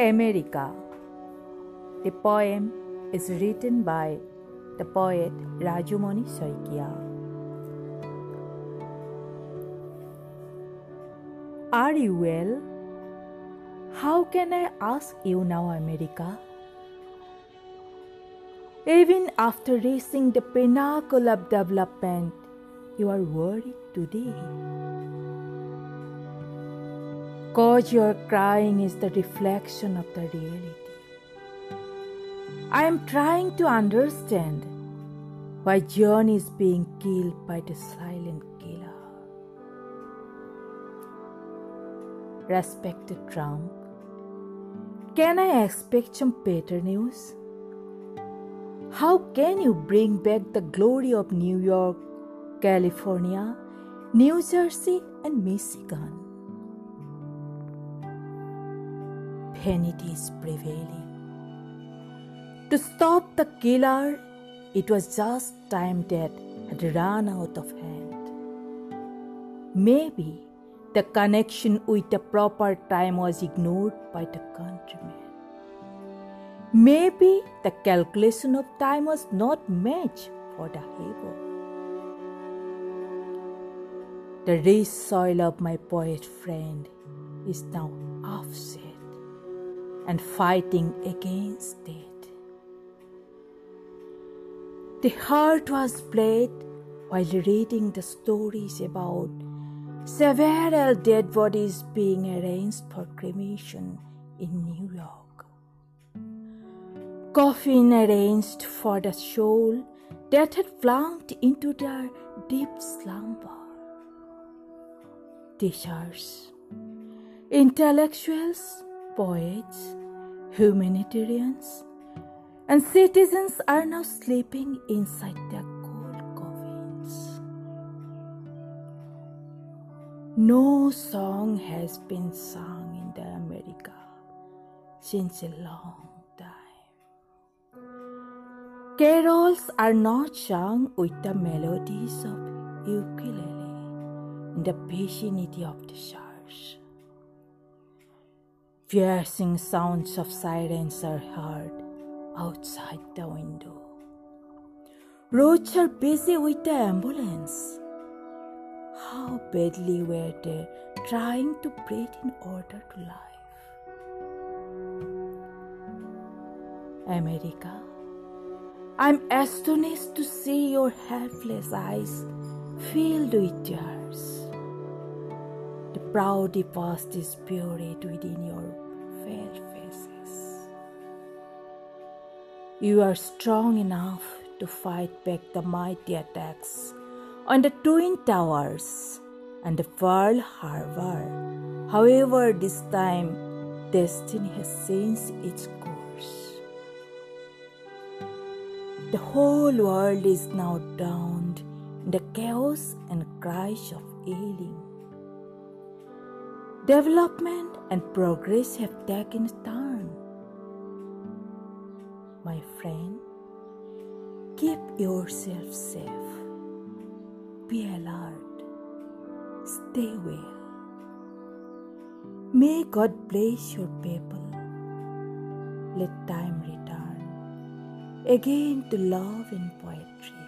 America. The poem is written by the poet Rajumoni Saikia. Are you well? How can I ask you now, America? Even after reaching the pinnacle of development, you are worried today. Cause your crying is the reflection of the reality. I am trying to understand why John is being killed by the silent killer. Respected Trump, can I expect some better news? How can you bring back the glory of New York, California, New Jersey, and Michigan? Vanity is prevailing. To stop the killer, it was just time that had run out of hand. Maybe the connection with the proper time was ignored by the countrymen. Maybe the calculation of time was not matched for the hero. The rich soil of my poet friend is now offset and fighting against it. The heart was bled while reading the stories about several dead bodies being arranged for cremation in New York coffin arranged for the soul that had plunged into their deep slumber. Teachers, intellectuals, poets, humanitarians, and citizens are now sleeping inside their cold coffins. No song has been sung in the America since a long time. Carols are not sung with the melodies of ukulele in the vicinity of the church. Piercing sounds of sirens are heard outside the window. Roads are busy with the ambulance. How badly were they trying to breathe in order to life? America I'm astonished to see your helpless eyes filled with tears. The proud past is buried within your fair faces. You are strong enough to fight back the mighty attacks on the Twin Towers and the Pearl Harbor. However, this time, destiny has changed its course. The whole world is now drowned in the chaos and crash of ailing. Development and progress have taken a turn. My friend, keep yourself safe. Be alert. Stay well. May God bless your people. Let time return again to love and poetry.